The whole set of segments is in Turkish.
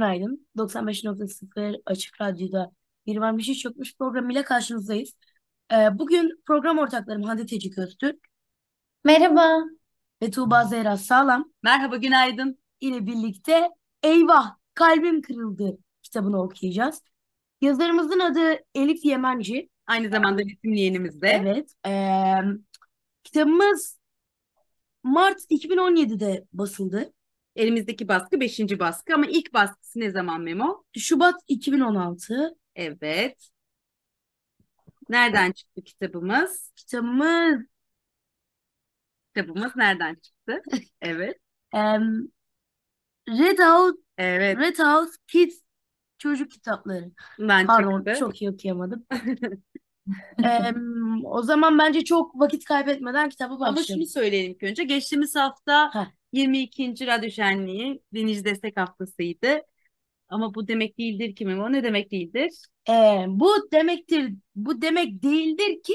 Günaydın. 95.0 Açık Radyo'da Bir Var Bir Şey Çökmüş programıyla karşınızdayız. Ee, bugün program ortaklarım Hande Tecik Öztürk Merhaba. ve Tuğba Zehra Sağlam Merhaba, günaydın. ile birlikte Eyvah Kalbim Kırıldı kitabını okuyacağız. Yazarımızın adı Elif Yemenci. Aynı zamanda resimli yeğenimiz de. Evet. ee, kitabımız Mart 2017'de basıldı. Elimizdeki baskı 5. baskı ama ilk baskısı ne zaman Memo? Şubat 2016. Evet. Nereden çıktı kitabımız? Kitabımız Kitabımız nereden çıktı? Evet. em, Red House, Evet. Red House Kids çocuk kitapları. Ben Pardon, çıktı. çok iyi okuyamadım. Em, o zaman bence çok vakit kaybetmeden kitaba Ama başlayalım. şunu söyleyelim ilk önce. Geçtiğimiz hafta Heh. 22. Radyo Şenliği Dinleyici Destek Haftası'ydı. Ama bu demek değildir ki Memo. Ne demek değildir? Ee, bu demektir, bu demek değildir ki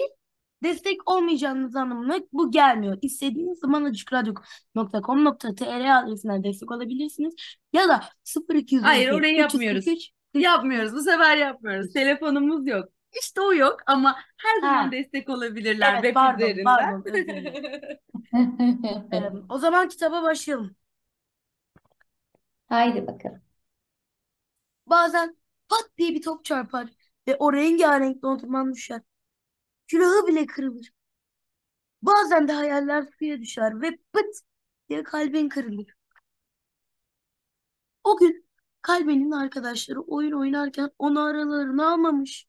destek olmayacağınız anlamına bu gelmiyor. İstediğiniz zaman açıkradyo.com.tr adresinden destek olabilirsiniz. Ya da 0212 Hayır, orayı yapmıyoruz. 343 Yapmıyoruz. Bu sefer yapmıyoruz. Telefonumuz yok. İşte o yok ama her zaman Ha. destek olabilirler Evet, web pardon, üzerinden. pardon, o zaman kitaba başlayalım. Haydi bakalım. Bazen pat diye bir top çarpar ve o rengarenk dondurman düşer. Külahı bile kırılır. Bazen de hayaller suya düşer ve pıt diye kalbin kırılır. O gün kalbinin arkadaşları oyun oynarken onu aralarına almamış.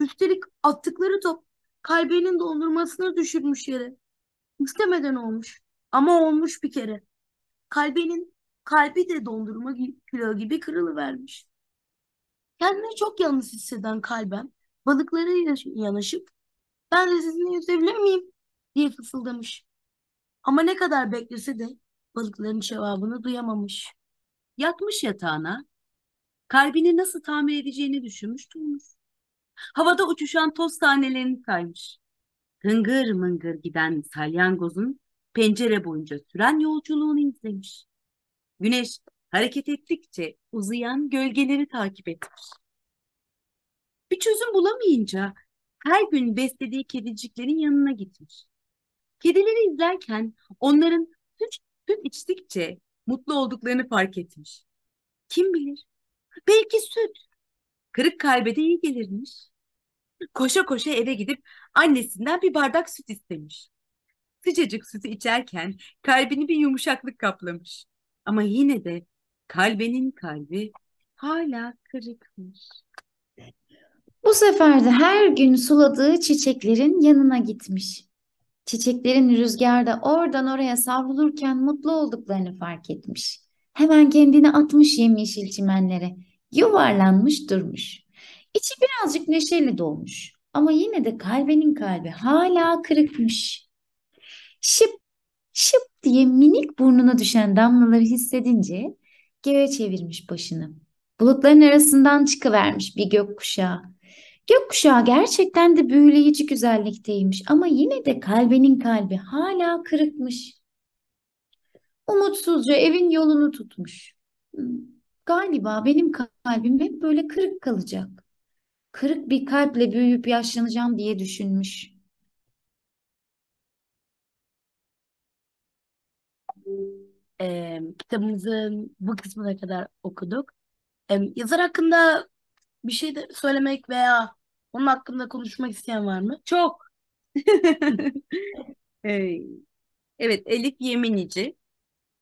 Üstelik attıkları top kalbinin dondurmasını düşürmüş yere. İstemeden olmuş. Ama olmuş bir kere. Kalbinin kalbi de dondurma külahı gibi kırılıvermiş. Kendini çok yalnız hisseden kalben balıklara yanaşıp ben de sizinle yüzebilir miyim diye fısıldamış. Ama ne kadar beklese de balıkların cevabını duyamamış. Yatmış yatağına, kalbini nasıl tamir edeceğini düşünmüş durmuş. Havada uçuşan toz tanelerini saymış. Hıngır mıngır giden salyangozun pencere boyunca süren yolculuğunu izlemiş. Güneş hareket ettikçe uzayan gölgeleri takip etmiş. Bir çözüm bulamayınca her gün beslediği kediciklerin yanına gitmiş. Kedileri izlerken onların süt, süt içtikçe mutlu olduklarını fark etmiş. Kim bilir? Belki süt. Kırık kalbe de iyi gelirmiş. Koşa koşa eve gidip annesinden bir bardak süt istemiş. Sıcacık sütü içerken kalbini bir yumuşaklık kaplamış. Ama yine de kalbenin kalbi hala kırıkmış. Bu sefer de her gün suladığı çiçeklerin yanına gitmiş. Çiçeklerin rüzgarda oradan oraya savrulurken mutlu olduklarını fark etmiş. Hemen kendini atmış yemyeşil çimenlere. Yuvarlanmış durmuş. İçi birazcık neşeyle dolmuş. Ama yine de kalbinin kalbi hala kırıkmış. Şıp şıp diye minik burnuna düşen damlaları hissedince göğe çevirmiş başını. Bulutların arasından çıkıvermiş bir gökkuşağı. Gökkuşağı gerçekten de büyüleyici güzellikteymiş ama yine de kalbinin kalbi hala kırıkmış. Umutsuzca evin yolunu tutmuş. Galiba benim kalbim hep böyle kırık kalacak. Kırık bir kalple büyüyüp yaşlanacağım diye düşünmüş. Ee, kitabımızın bu kısmına kadar okuduk. Ee, yazar hakkında bir şey de söylemek veya onun hakkında konuşmak isteyen var mı? Çok. Evet, Elif Yeminici.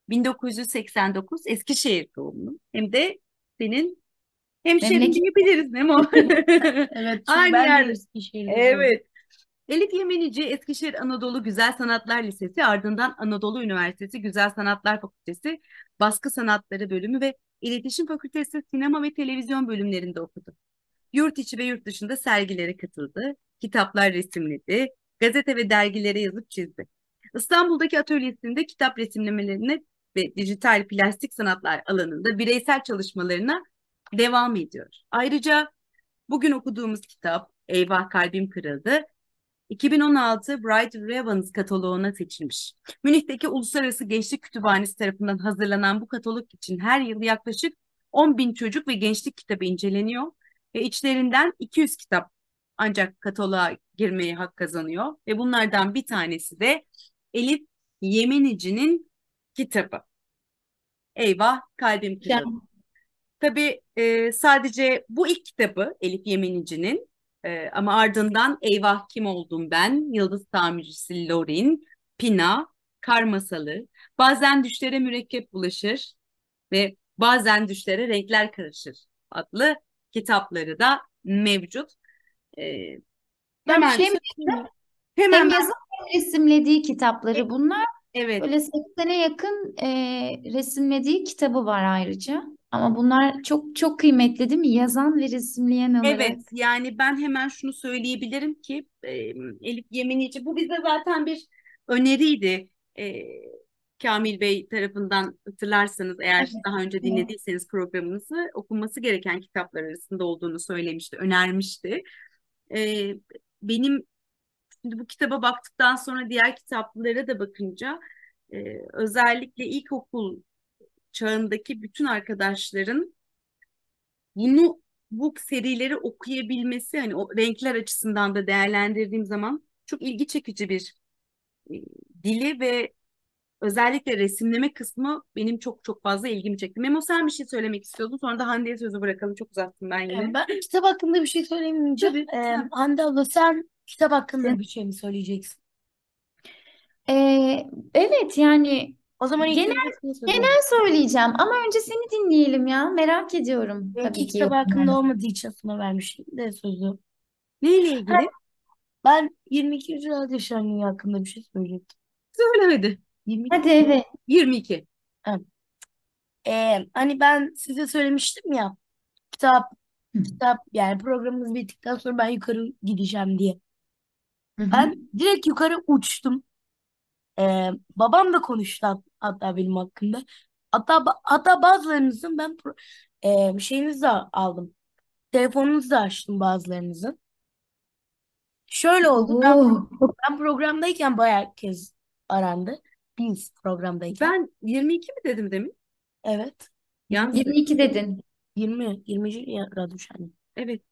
1989 Eskişehir doğumlu. Hem de senin hemşerin Memleket. diyebiliriz Memo. Evet, Aynı yerde. Evet. Elif Yemenici Eskişehir Anadolu Güzel Sanatlar Lisesi ardından Anadolu Üniversitesi Güzel Sanatlar Fakültesi Baskı Sanatları Bölümü ve İletişim Fakültesi Sinema ve Televizyon bölümlerinde okudu. Yurt içi ve yurt dışında sergilere katıldı, kitaplar resimledi, gazete ve dergilere yazıp çizdi. İstanbul'daki atölyesinde kitap resimlemelerine ve dijital plastik sanatlar alanında bireysel çalışmalarına devam ediyor. Ayrıca bugün okuduğumuz kitap Eyvah Kalbim Kırıldı 2016 Bright Ravens kataloğuna seçilmiş. Münih'teki Uluslararası Gençlik Kütüphanesi tarafından hazırlanan bu katalog için her yıl yaklaşık 10 bin çocuk ve gençlik kitabı inceleniyor ve içlerinden 200 kitap ancak kataloğa girmeye hak kazanıyor ve bunlardan bir tanesi de Elif Yemenici'nin kitabı. Eyvah kalbim kırıldı. Tabii e, sadece bu ilk kitabı Elif Yemenici'nin e, ama ardından Eyvah Kim Oldum Ben, Yıldız Tamircisi Lorin, Pina, Kar Masalı, Bazen Düşlere Mürekkep Bulaşır ve Bazen Düşlere Renkler Karışır adlı kitapları da mevcut. E, hemen şey mi hemen hem ben- yazıp hem resimlediği kitapları bunlar. Evet Böyle 80'e yakın e, resimlediği kitabı var ayrıca. Ama bunlar çok çok kıymetli değil mi? Yazan ve resimleyen olarak. Evet yani ben hemen şunu söyleyebilirim ki e, Elif Yemenici bu bize zaten bir öneriydi. E, Kamil Bey tarafından hatırlarsanız eğer Evet. daha önce dinlediyseniz programımızı okunması gereken kitaplar arasında olduğunu söylemişti, önermişti. E, benim şimdi bu kitaba baktıktan sonra diğer kitaplara da bakınca e, özellikle ilkokul çağındaki bütün arkadaşların bunu bu serileri okuyabilmesi hani o renkler açısından da değerlendirdiğim zaman çok ilgi çekici bir e, dili ve özellikle resimleme kısmı benim çok çok fazla ilgimi çekti. Memo sen bir şey söylemek istiyordun sonra da Hande'ye sözü bırakalım çok uzattım ben yine. Yani ben kitap hakkında bir şey söylemeyeceğim. Tabii, Ee, tabii. Hande abla sen kitap hakkında bir şey mi söyleyeceksin? E, evet yani O zaman ilk Genel- söyleyeyim. genel söyleyeceğim ama önce seni dinleyelim ya. Merak ediyorum Benimki tabii ki kitap hakkında yorumlarını. olmadığı için sana vermişim de sözü. Neyle ilgili? Ben 22. Radyo Yaşayan hakkında bir şey söyleyecektim. Söyle hadi. 22. Hadi evet. 22. Ee, hani ben size söylemiştim ya kitap Hı. kitap yani programımız bittikten sonra ben yukarı gideceğim diye. Hı hı. Ben direkt yukarı uçtum. Ee, babam da konuştu hat- hatta benim hakkında. Hatta ba- hatta bazılarınızın ben pro- ee, şeyinizi de aldım. Telefonunuzu da açtım bazılarınızın. Şöyle oldu. Ben, Oo. ben programdayken bayağı kez arandı. Biz programdayken. Ben 22 mi dedim demin? Evet. Yalnız 22 dedin. 20 20. ya- radyo şenliği. evet.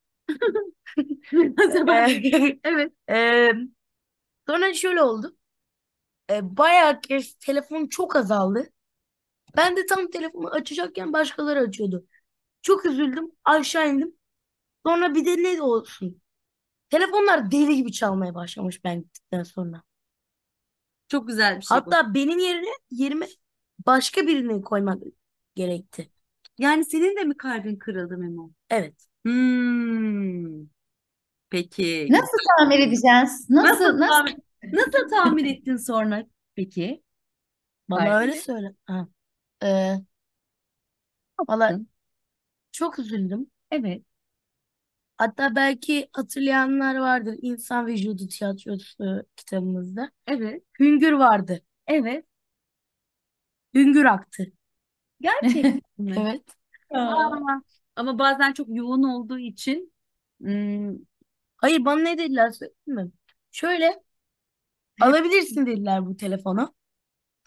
Ee, Evet. Ee, sonra şöyle oldu. Ee, bayağı kez telefon çok azaldı. Ben de tam telefonu açacakken başkaları açıyordu. Çok üzüldüm. Aşağı indim. Sonra bir de ne olsun. Telefonlar deli gibi çalmaya başlamış ben gittikten sonra. Çok güzel bir şey bu. Hatta benim yerine yerime başka birini koymak gerekti. Yani senin de mi kalbin kırıldı Memo? Evet. Hmm. Peki. Nasıl tamir edeceğiz? Nasıl Nasıl nasıl? tamir, nasıl tamir ettin sonra peki? Bana Kalbini? öyle söyle. Ha. Ee, valla yaptın? çok üzüldüm. Evet. Hatta belki hatırlayanlar vardır. İnsan Vücudu Tiyatrosu kitabımızda. Evet. Hüngür vardı. Evet. Hüngür aktı. Gerçekten mi? Evet. Aa, ama bazen çok yoğun olduğu için hmm, Hayır bana ne dediler söyleyeyim mi? Şöyle alabilirsin dediler bu telefonu.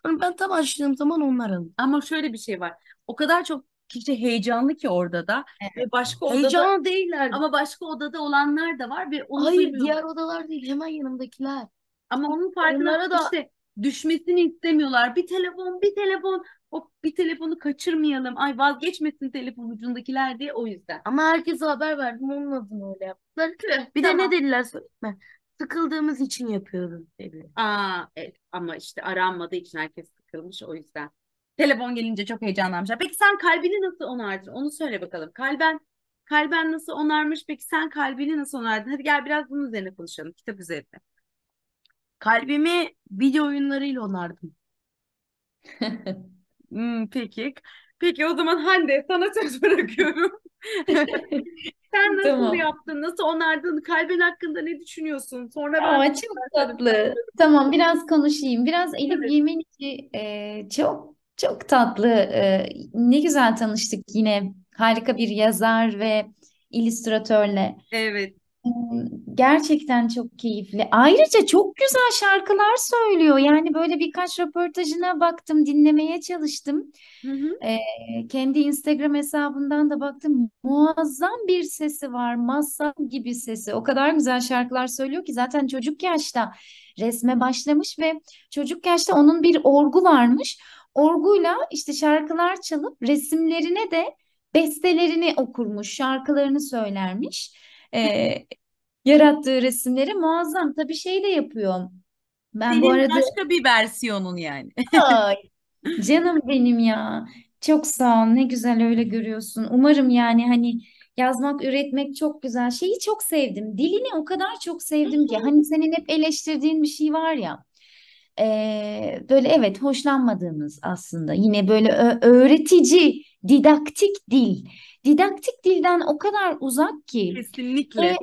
Sonra ben tam açtığım zaman onlar aldı. ama şöyle bir şey var. O kadar çok kişi heyecanlı ki orada da ve başka odada Heyecanlı değiller. ama başka odada olanlar da var ve onu Hayır duymuyor. diğer odalar değil hemen yanımdakiler. Ama onun farkına Onlara da- işte düşmesini istemiyorlar. Bir telefon, bir telefon. O bir telefonu kaçırmayalım. Ay vazgeçmesin telefon ucundakiler diye o yüzden. Ama herkese haber verdim onun adına öyle yaptılar. Bir de Tamam. ne dediler söyleyeyim mi? Sıkıldığımız için yapıyoruz dediler. Aa, evet. Ama işte aranmadığı için herkes sıkılmış o yüzden. Telefon gelince çok heyecanlanmışlar. Peki sen kalbini nasıl onardın? Onu söyle bakalım. Kalben kalben nasıl onarmış? Peki sen kalbini nasıl onardın? Hadi gel biraz bunun üzerine konuşalım. Kitap üzerine. Kalbimi video oyunlarıyla onardım. Hmm, peki. Peki o zaman Hande sana söz bırakıyorum. Sen nasıl Tamam. yaptın? Nasıl onardın? Kalbin hakkında ne düşünüyorsun? Sonra ben Aa, çok tatlı. Tamam biraz konuşayım. Biraz Elif Evet. Yemenici e, çok çok tatlı. E, ne güzel tanıştık yine. Harika bir yazar ve illüstratörle. Evet. Gerçekten çok keyifli. Ayrıca çok güzel şarkılar söylüyor. Yani böyle birkaç röportajına baktım, dinlemeye çalıştım. Hı hı. Ee, kendi Instagram hesabından da baktım. Muazzam bir sesi var. Masal gibi sesi. O kadar güzel şarkılar söylüyor ki zaten çocuk yaşta resme başlamış ve çocuk yaşta onun bir orgu varmış. Orguyla işte şarkılar çalıp resimlerine de bestelerini okurmuş, şarkılarını söylermiş. Ee, yarattığı resimleri muazzam. Tabii şey de yapıyor. Ben bu Senin arada başka bir versiyonun yani. Ay, canım benim ya. Çok sağ ol. Ne güzel öyle görüyorsun. Umarım yani hani yazmak, üretmek çok güzel. Şeyi çok sevdim. Dilini o kadar çok sevdim ki. Hani senin hep eleştirdiğin bir şey var ya. eee, böyle evet hoşlanmadığımız aslında. Yine böyle öğretici, didaktik dil. Didaktik dilden o kadar uzak ki. Kesinlikle. Ve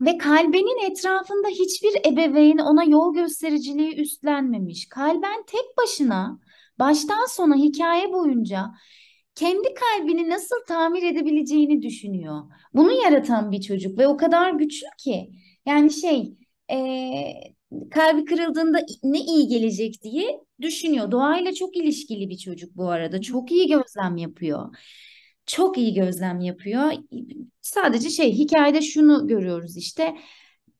ve kalbenin etrafında hiçbir ebeveyn ona yol göstericiliği üstlenmemiş. Kalben tek başına baştan sona hikaye boyunca kendi kalbini nasıl tamir edebileceğini düşünüyor. Bunu yaratan bir çocuk ve o kadar güçlü ki. Yani şey, eee, kalbi kırıldığında ne iyi gelecek diye düşünüyor. Doğayla çok ilişkili bir çocuk bu arada. Çok iyi gözlem yapıyor. Çok iyi gözlem yapıyor. Sadece şey hikayede şunu görüyoruz işte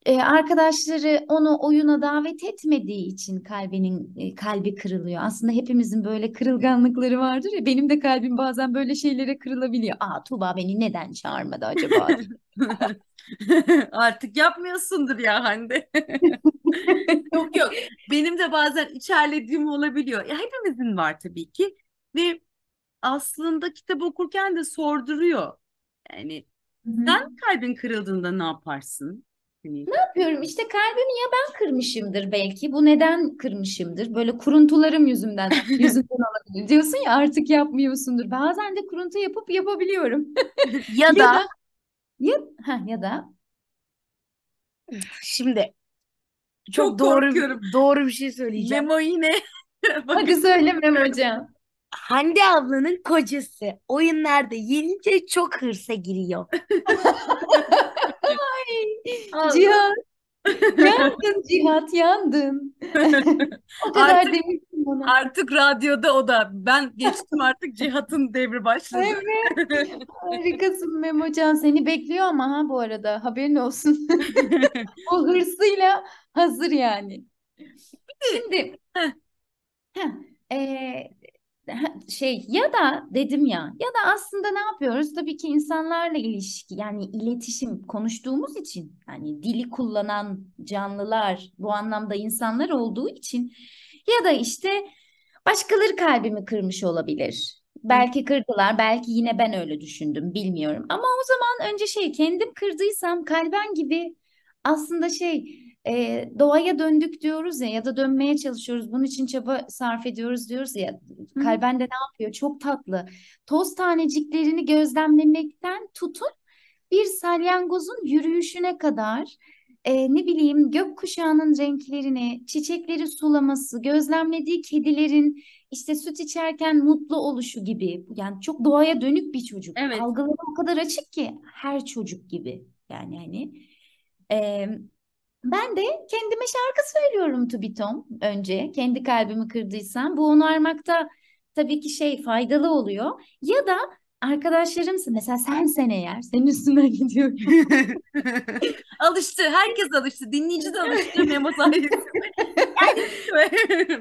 e, arkadaşları onu oyuna davet etmediği için kalbinin e, kalbi kırılıyor. Aslında hepimizin böyle kırılganlıkları vardır ya benim de kalbim bazen böyle şeylere kırılabiliyor. Aa Tuğba beni neden çağırmadı acaba? Artık yapmıyorsundur ya Hande. Yok yok. Benim de bazen içerlediğim olabiliyor. Ya hepimizin var tabii ki. Ve aslında kitap okurken de sorduruyor. Yani sen kalbin kırıldığında ne yaparsın? Hani Ne yapıyorum? İşte kalbimi ya ben kırmışımdır belki. Bu neden kırmışımdır? Böyle kuruntularım yüzünden yüzünden olabilir. Diyorsun ya artık yapmıyorsundur. Bazen de kuruntu yapıp yapabiliyorum. Ya Ya da da ya ha ya da şimdi Çok çok doğru korkuyorum. doğru bir şey söyleyeceğim. Memo yine hadi söylemem hocam. Hande ablanın kocası oyunlarda yenince çok hırsa giriyor. Allah. Cihat yandın Cihat yandın. O kadar Artık- demiştim ona. Artık radyoda o da. Ben geçtim artık Cihat'ın devri başladı. Evet. Harikasın Memocan. Seni bekliyor ama ha bu arada haberin olsun. O hırsıyla hazır yani. Şimdi Heh. ha- şey ya da dedim ya ya da aslında ne yapıyoruz? Tabii ki insanlarla ilişki yani iletişim konuştuğumuz için yani dili kullanan canlılar bu anlamda insanlar olduğu için ya da işte başkaları kalbimi kırmış olabilir. Belki kırdılar, belki yine ben öyle düşündüm, bilmiyorum. Ama o zaman önce şey kendim kırdıysam kalben gibi aslında şey e, doğaya döndük diyoruz ya ya da dönmeye çalışıyoruz. Bunun için çaba sarf ediyoruz diyoruz ya. Hı. Kalben de ne yapıyor? Çok tatlı. Toz taneciklerini gözlemlemekten tutun bir salyangozun yürüyüşüne kadar e, ne bileyim gökkuşağının renklerini, çiçekleri sulaması, gözlemlediği kedilerin işte süt içerken mutlu oluşu gibi. Yani çok doğaya dönük bir çocuk. Evet. Algıları o kadar açık ki her çocuk gibi. Yani hani e, ben de kendime şarkı söylüyorum Tubitom önce. Kendi kalbimi kırdıysam. Bu onarmakta tabii ki şey faydalı oluyor. Ya da arkadaşlarımsa mesela sensen eğer senin üstünden gidiyorum. Alıştı. Herkes alıştı. Dinleyici de alıştı Memo sayesinde.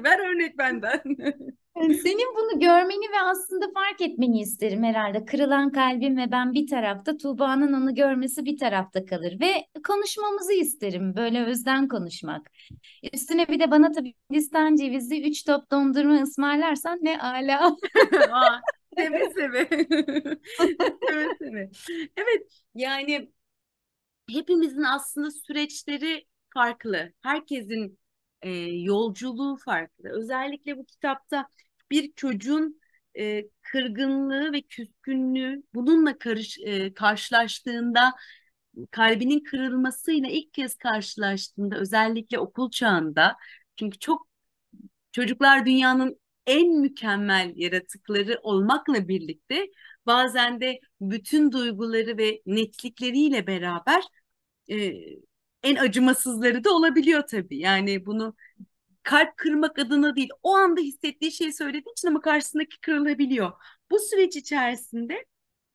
Ver örnek benden. Yani Senin bunu görmeni ve aslında fark etmeni isterim herhalde. Kırılan kalbim ve ben bir tarafta, Tuğba'nın onu görmesi bir tarafta kalır. Ve konuşmamızı isterim, böyle özden konuşmak. Üstüne bir de bana tabii Hindistan cevizli 3 top dondurma ısmarlarsan ne ala. Seve seve. Seve seve. Evet yani hepimizin aslında süreçleri farklı. Herkesin e, yolculuğu farklı. Özellikle bu kitapta bir çocuğun e, kırgınlığı ve küskünlüğü bununla karış, e, karşılaştığında kalbinin kırılmasıyla ilk kez karşılaştığında özellikle okul çağında çünkü çok çocuklar dünyanın en mükemmel yaratıkları olmakla birlikte bazen de bütün duyguları ve netlikleriyle beraber e, en acımasızları da olabiliyor tabii. Yani bunu kalp kırmak adına değil, o anda hissettiği şeyi söylediği için ama karşısındaki kırılabiliyor. Bu süreç içerisinde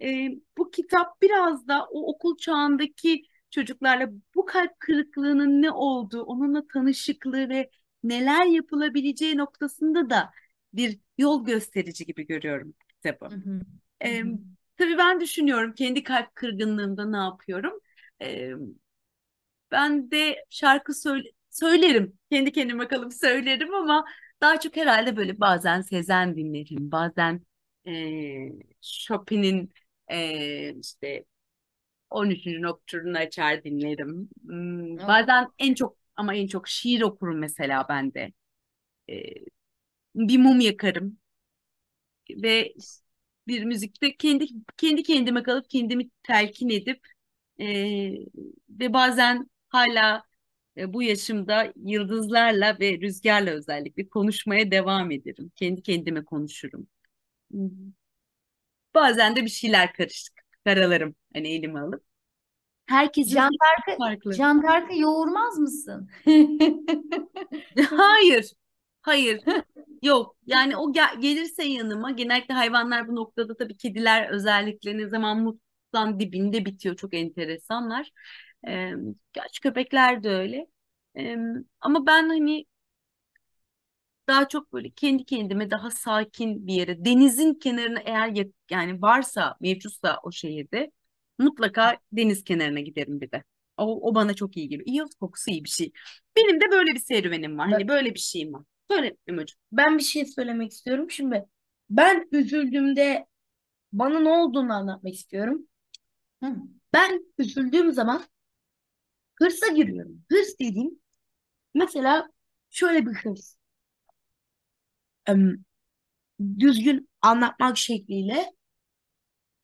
e, bu kitap biraz da o okul çağındaki çocuklarla bu kalp kırıklığının ne olduğu, onunla tanışıklığı ve neler yapılabileceği noktasında da bir yol gösterici gibi görüyorum kitabı. Hı hı. E, tabii ben düşünüyorum kendi kalp kırgınlığımda ne yapıyorum. E, ben de şarkı söyle söylerim. Kendi kendime kalıp söylerim ama daha çok herhalde böyle bazen Sezen dinlerim. Bazen e, Chopin'in e, işte 13. Nocturne'unu açar dinlerim. Hmm, bazen en çok ama en çok şiir okurum mesela ben de. E, bir mum yakarım ve bir müzikte kendi kendi kendime kalıp kendimi telkin edip e, ve bazen hala e, bu yaşımda yıldızlarla ve rüzgarla özellikle konuşmaya devam ederim. Kendi kendime konuşurum. Hmm, Bazen de bir şeyler karışık karalarım hani elime alıp. Herkesin Dark'ı farklı. Can Dark'ı yoğurmaz mısın? Hayır. Hayır. Yok. Yani o gel- gelirse yanıma genellikle hayvanlar bu noktada tabii kediler özellikle ne zaman mutluluktan dibinde bitiyor. Çok enteresanlar. Ee, gerçi köpekler de öyle. Ama ben hani daha çok böyle kendi kendime daha sakin bir yere denizin kenarına eğer ya- yani varsa mevcutsa o şehirde mutlaka deniz kenarına giderim bir de. O, o bana çok iyi geliyor. İyot kokusu iyi bir şey. Benim de böyle bir serüvenim var. Hani böyle bir şeyim var. Söyle Emocuğum. Ben bir şey söylemek istiyorum. Şimdi ben üzüldüğümde bana ne olduğunu anlatmak istiyorum. Hı. Ben üzüldüğüm zaman hırsa giriyorum. Hırs dediğim mesela şöyle bir hırs. Em, düzgün anlatmak şekliyle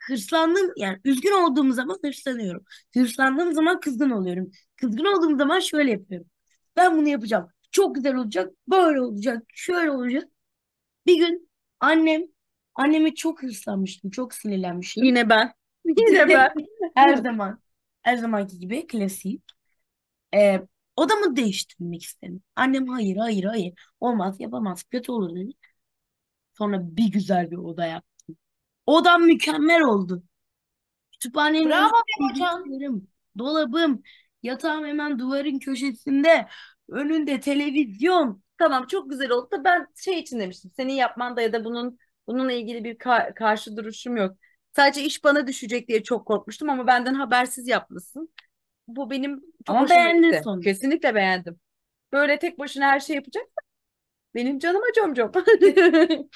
hırslandığım yani üzgün olduğum zaman hırslanıyorum. Hırslandığım zaman kızgın oluyorum. Kızgın olduğum zaman şöyle yapıyorum. Ben bunu yapacağım. Çok güzel olacak. Böyle olacak. Şöyle olacak. Bir gün annem anneme çok hırslanmıştım. Çok sinirlenmiştim. Yine ben. Yine ben. Her zaman. Her zamanki gibi klasik. Ee, odamı değiştirmek istedim. Annem hayır hayır hayır. Olmaz yapamaz. Kötü olur dedi. Sonra bir güzel bir oda yaptım. Odam mükemmel oldu. Kütüphanenin Bravo bilgisayarım, dolabım, yatağım hemen duvarın köşesinde, önünde televizyon. Tamam çok güzel oldu da ben şey için demiştim. Senin yapmanda ya da bunun bununla ilgili bir ka- karşı duruşum yok. Sadece iş bana düşecek diye çok korkmuştum ama benden habersiz yapmışsın. Bu benim çok Ama hoşuma beğendin gitti. sonuç. Kesinlikle beğendim. Böyle tek başına her şey yapacak. Benim canıma comcom.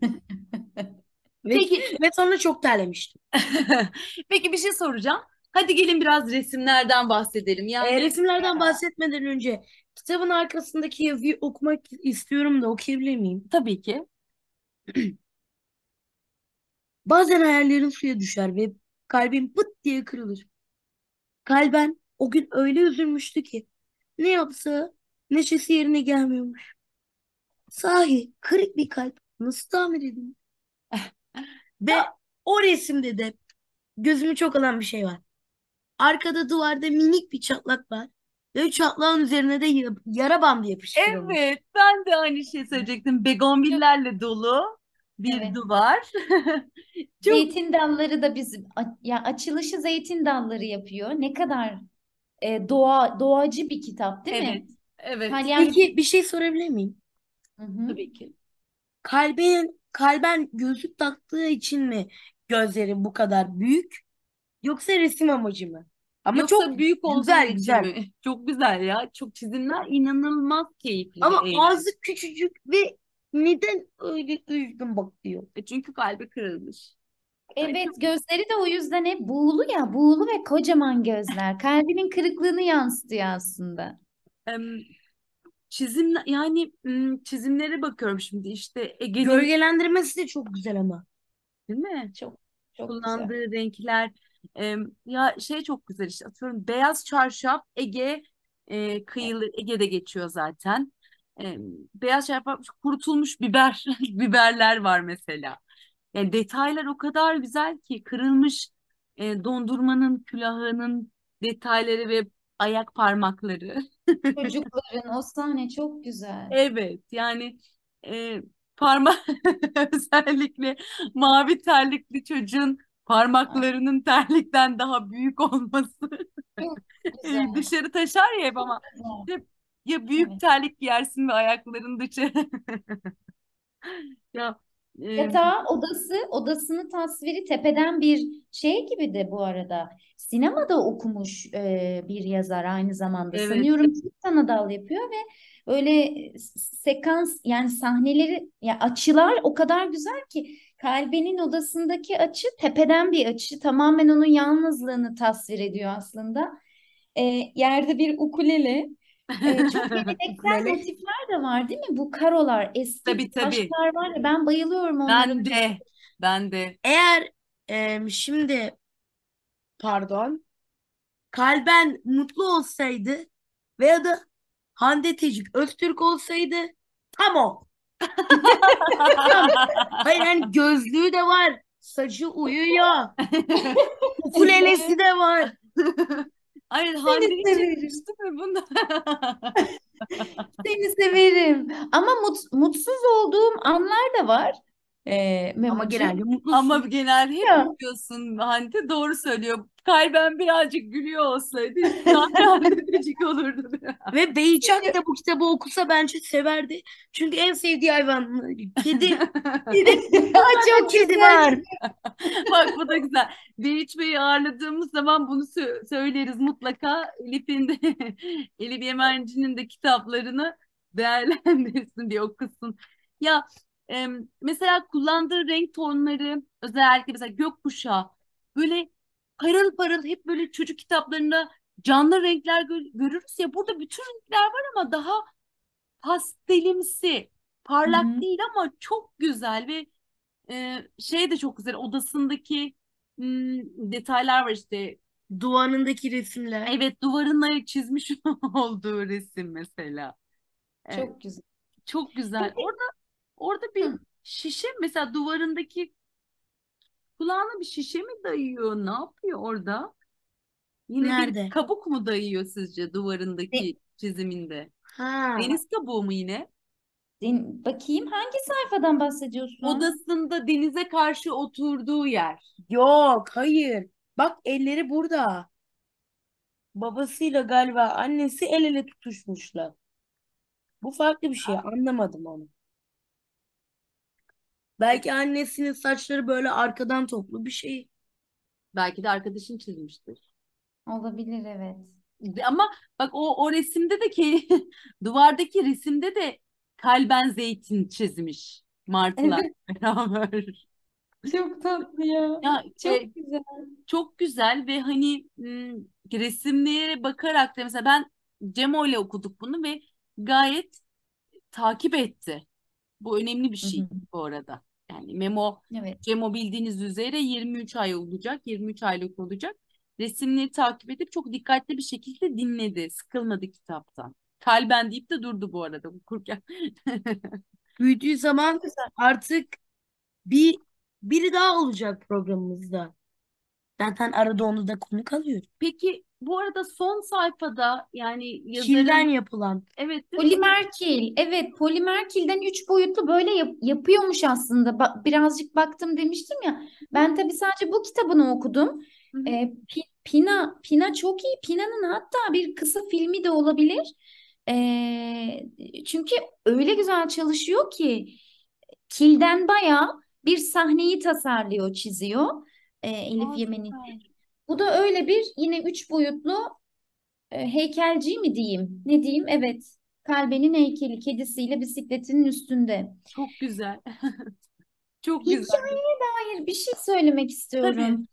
Ve, Peki, ve sonra çok terlemiştim. peki bir şey soracağım. Hadi gelin biraz resimlerden bahsedelim. Ee, Yani resimlerden bahsetmeden önce kitabın arkasındaki yazıyı okumak istiyorum da okuyabilir miyim? tabii ki. Bazen hayallerin suya düşer ve kalbim pıt diye kırılır. Kalben o gün öyle üzülmüştü ki ne yapsa neşesi yerine gelmiyormuş. Sahi kırık bir kalp nasıl tamir edilir? Ve o resimde de gözümü çok alan bir şey var. Arkada duvarda minik bir çatlak var. Ve çatlağın üzerine de ya- yara bandı yapıştırılmış. Evet, ben de aynı şeyi söyleyecektim. Begonvillerle dolu bir Evet. duvar. Çok Zeytin dalları da bizim ya açılışı zeytin dalları yapıyor. Ne kadar e, doğa doğacı bir kitap değil mi? evet, evet. İtalyan Peki bir şey sorabilir miyim? Hı hı. Tabii ki. Kalben, kalben gözlük taktığı için mi gözleri bu kadar büyük? Yoksa resim amacı mı? Ama Yoksa çok büyük olduğu güzel için güzel. mi? Çok güzel ya. Çok çizimler inanılmaz keyifli Ama eğlenceli. ağzı küçücük ve neden öyle üzgün bakıyor? E Çünkü kalbi kırılmış. Evet gözleri de o yüzden hep buğulu ya buğulu ve kocaman gözler. Kalbinin kırıklığını yansıtıyor aslında. Em, çizim yani çizimlere bakıyorum şimdi işte Ege'nin Gölgelendirmesi de çok güzel ama. değil mi? Çok çok güzel. Kullandığı renkler em, ya şey çok güzel işte atıyorum beyaz çarşaf Ege e, kıyılı Ege'de geçiyor zaten. Em, beyaz çarşaf kurutulmuş biber biberler var mesela. Yani detaylar o kadar güzel ki kırılmış e, dondurmanın külahının detayları ve ayak parmakları. Çocukların o sahne çok güzel. Evet yani e, parmak özellikle mavi terlikli çocuğun parmaklarının terlikten daha büyük olması Çok e, güzel. dışarı taşar ya hep ama hep ya büyük Evet. terlik giyersin ve ayakların dışarı ya e, Yatağı odası, odasını tasviri tepeden bir şey gibi de bu arada. Sinemada okumuş e, bir yazar aynı zamanda. evet Sanıyorum çift sanat yapıyor ve öyle sekans yani sahneleri ya açılar o kadar güzel ki Kalbe'nin odasındaki açı tepeden bir açı. Tamamen onun yalnızlığını tasvir ediyor aslında. E, yerde bir ukulele. E, çok geleneksel motifler de var değil mi? Bu karolar, eski tabii tabii taşlar var ya ben bayılıyorum onların ben de ben de Eğer em, şimdi pardon Kalben mutlu olsaydı veya da Hande Tecik Öztürk olsaydı tam o. Tam. Hayır hani gözlüğü de var. Saçı uyuyor. Ukulelesi de var. Hayır Hande severim. yakıştı mı bunda? Seni severim. Ama mut- mutsuz olduğum anlar da var. Ee, Ama genelde mutlusun. Ama genel hep Ya. gülüyorsun Hande doğru söylüyor. Kalben birazcık gülüyor olsaydı daha Hande'cik olurdu. Ve Beyçak da bu kitabı okusa bence severdi. Çünkü en sevdiği hayvan kedi. Aa, çok kedi var. Bak bu da güzel. Beyiç Bey'i ağırladığımız zaman bunu sö- söyleriz mutlaka. Elif'in de Elif Yemenci'nin de kitaplarını değerlendirsin diye okusun. Ya em, mesela kullandığı renk tonları özellikle mesela gökkuşağı böyle parıl parıl hep böyle çocuk kitaplarında canlı renkler gö- görürüz ya burada bütün renkler var ama daha pastelimsi parlak Hı hı. değil ama çok güzel ve ee, şey de çok güzel odasındaki hmm, detaylar var işte Duvarındaki resimler. evet duvarına çizmiş olduğu resim mesela Çok güzel. çok güzel orada orada bir Hı. şişe mesela duvarındaki kulağına bir şişe mi dayıyor ne yapıyor orada yine bir Nerede? kabuk mu dayıyor sizce duvarındaki çiziminde Ha. deniz kabuğu mu yine den- bakayım hangi sayfadan bahsediyorsun? odasında denize karşı oturduğu yer Yok, hayır. Bak elleri burada. Babasıyla galiba annesi el ele tutuşmuşlar. Bu farklı bir şey. Anlamadım onu. Belki annesinin saçları böyle arkadan toplu bir şey. belki de arkadaşın çizmiştir Olabilir evet. Ama bak o o resimde de ki duvardaki resimde de kalben zeytin çizmiş martılar Evet, beraber. çok tatlı ya. Ya Çok e, güzel. çok güzel ve hani m, resimlere bakarak da mesela ben Cemo ile okuduk bunu ve gayet takip etti. Bu önemli bir şey hı. bu arada. Yani Memo Evet. Cemo bildiğiniz üzere 23 ay olacak, 23 aylık olacak. Resimleri takip edip çok dikkatli bir şekilde dinledi. Sıkılmadı kitaptan. Kalben deyip de durdu bu arada okurken. Büyüdüğü zaman artık bir biri daha olacak programımızda. Zaten arada onu da konuk alıyoruz. Peki bu arada son sayfada yani yazarın yapılan. evet değil mi? Polimerkil. Evet, polimerkilden üç boyutlu böyle yap- yapıyormuş aslında. Ba- birazcık baktım demiştim ya. Ben tabii sadece bu kitabını okudum. Hı hı. Ee, Pi- Pina, Pina çok iyi. Pina'nın hatta bir kısa filmi de olabilir. Ee, çünkü öyle güzel çalışıyor ki kilden bayağı bir sahneyi tasarlıyor, çiziyor. Ee, Elif Aa, Yemen'i. süper. Bu da öyle bir yine üç boyutlu e, heykelci mi diyeyim? Ne diyeyim? Evet. Kalbenin heykeli kedisiyle bisikletinin üstünde. Çok güzel. Çok güzel. Hikayeye dair bir şey söylemek Tabii. istiyorum.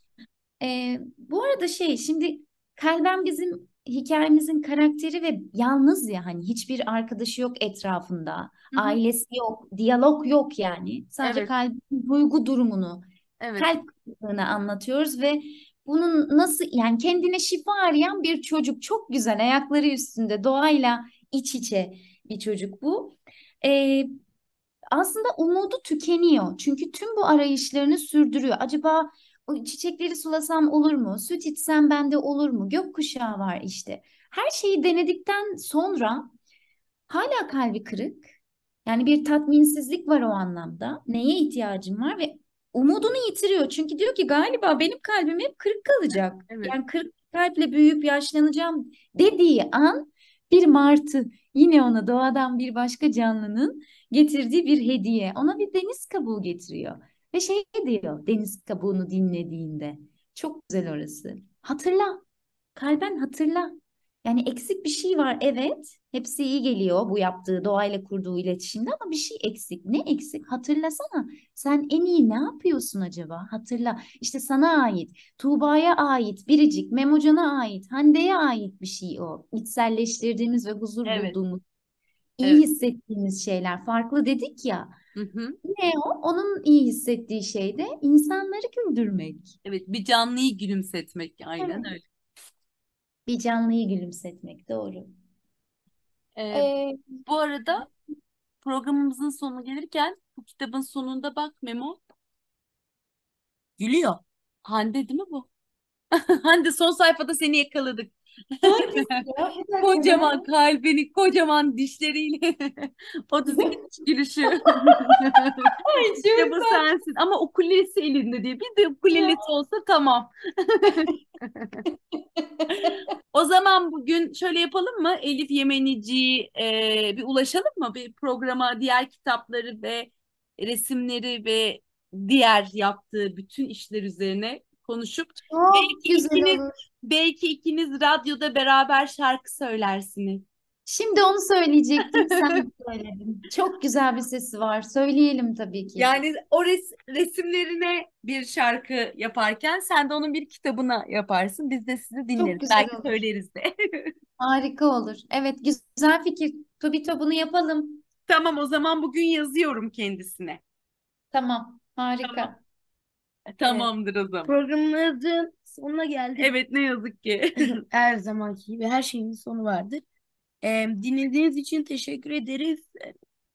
Ee, bu arada şey şimdi Kalben bizim hikayemizin karakteri ve yalnız ya hani hiçbir arkadaşı yok etrafında, Hı hı. ailesi yok, diyalog yok yani. Sadece Evet. kalbin duygu durumunu, Evet. kalp anlatıyoruz ve bunun nasıl yani kendine şifa arayan bir çocuk çok güzel ayakları üstünde doğayla iç içe bir çocuk bu. Ee, aslında umudu tükeniyor. Çünkü tüm bu arayışlarını sürdürüyor. Acaba çiçekleri sulasam olur mu? Süt içsem bende olur mu? Gökkuşağı var işte. Her şeyi denedikten sonra hala kalbi kırık. Yani bir tatminsizlik var o anlamda. Neye ihtiyacım var ve umudunu yitiriyor. Çünkü diyor ki galiba benim kalbim hep kırık kalacak. Evet. Yani kırık kalple büyüyüp yaşlanacağım dediği an bir martı yine ona doğadan bir başka canlının getirdiği bir hediye. Ona bir deniz kabuğu getiriyor. Ve şey diyor deniz kabuğunu dinlediğinde. Çok güzel orası. Hatırla. Kalben hatırla. Yani eksik bir şey var evet. Hepsi iyi geliyor bu yaptığı doğayla kurduğu iletişimde ama bir şey eksik. Ne eksik? Hatırlasana. Sen en iyi ne yapıyorsun acaba? Hatırla. İşte sana ait, Tuğba'ya ait, Biricik, Memocan'a ait, Hande'ye ait bir şey o. İçselleştirdiğimiz ve huzur Evet. bulduğumuz, iyi Evet. hissettiğimiz şeyler. Farklı dedik ya. Hı hı. Ne o? Onun iyi hissettiği şey de insanları güldürmek. Evet, bir canlıyı gülümsetmek aynen Evet. öyle. Bir canlıyı gülümsetmek. Doğru. Ee, Ee, bu arada programımızın sonuna gelirken bu kitabın sonunda bak Memo gülüyor. Hande değil mi bu? Hande son sayfada seni yakaladık. Ya. Kocaman kalbini, kocaman dişleriyle 32 diş gülüşü. Ay İşte çok bu sensin. Ama ukulelesi elinde diye. Bir de ukulelesi olsa tamam. O zaman bugün şöyle yapalım mı? Elif Yemenici'ye e, bir ulaşalım mı? Bir programa diğer kitapları ve resimleri ve diğer yaptığı bütün işler üzerine konuşup Çok belki güzel ikiniz olur. belki ikiniz radyoda beraber şarkı söylersiniz. Şimdi onu söyleyecektim, sen söyledin. Çok güzel bir sesi var. Söyleyelim tabii ki. Yani o res- resimlerine bir şarkı yaparken sen de onun bir kitabına yaparsın. Biz de sizi dinleriz. güzel Belki olur. söyleriz de. Harika olur. Evet, güzel fikir. Tobito bunu yapalım. Tamam o zaman bugün yazıyorum kendisine. Tamam, harika. Tamamdır o zaman. Programımızın sonuna geldik. Evet ne yazık ki. Her zamanki gibi her şeyin sonu vardır. Ee, dinlediğiniz için teşekkür ederiz.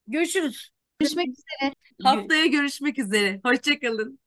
Görüşürüz. Görüşmek üzere. Haftaya görüşmek üzere. Hoşça kalın.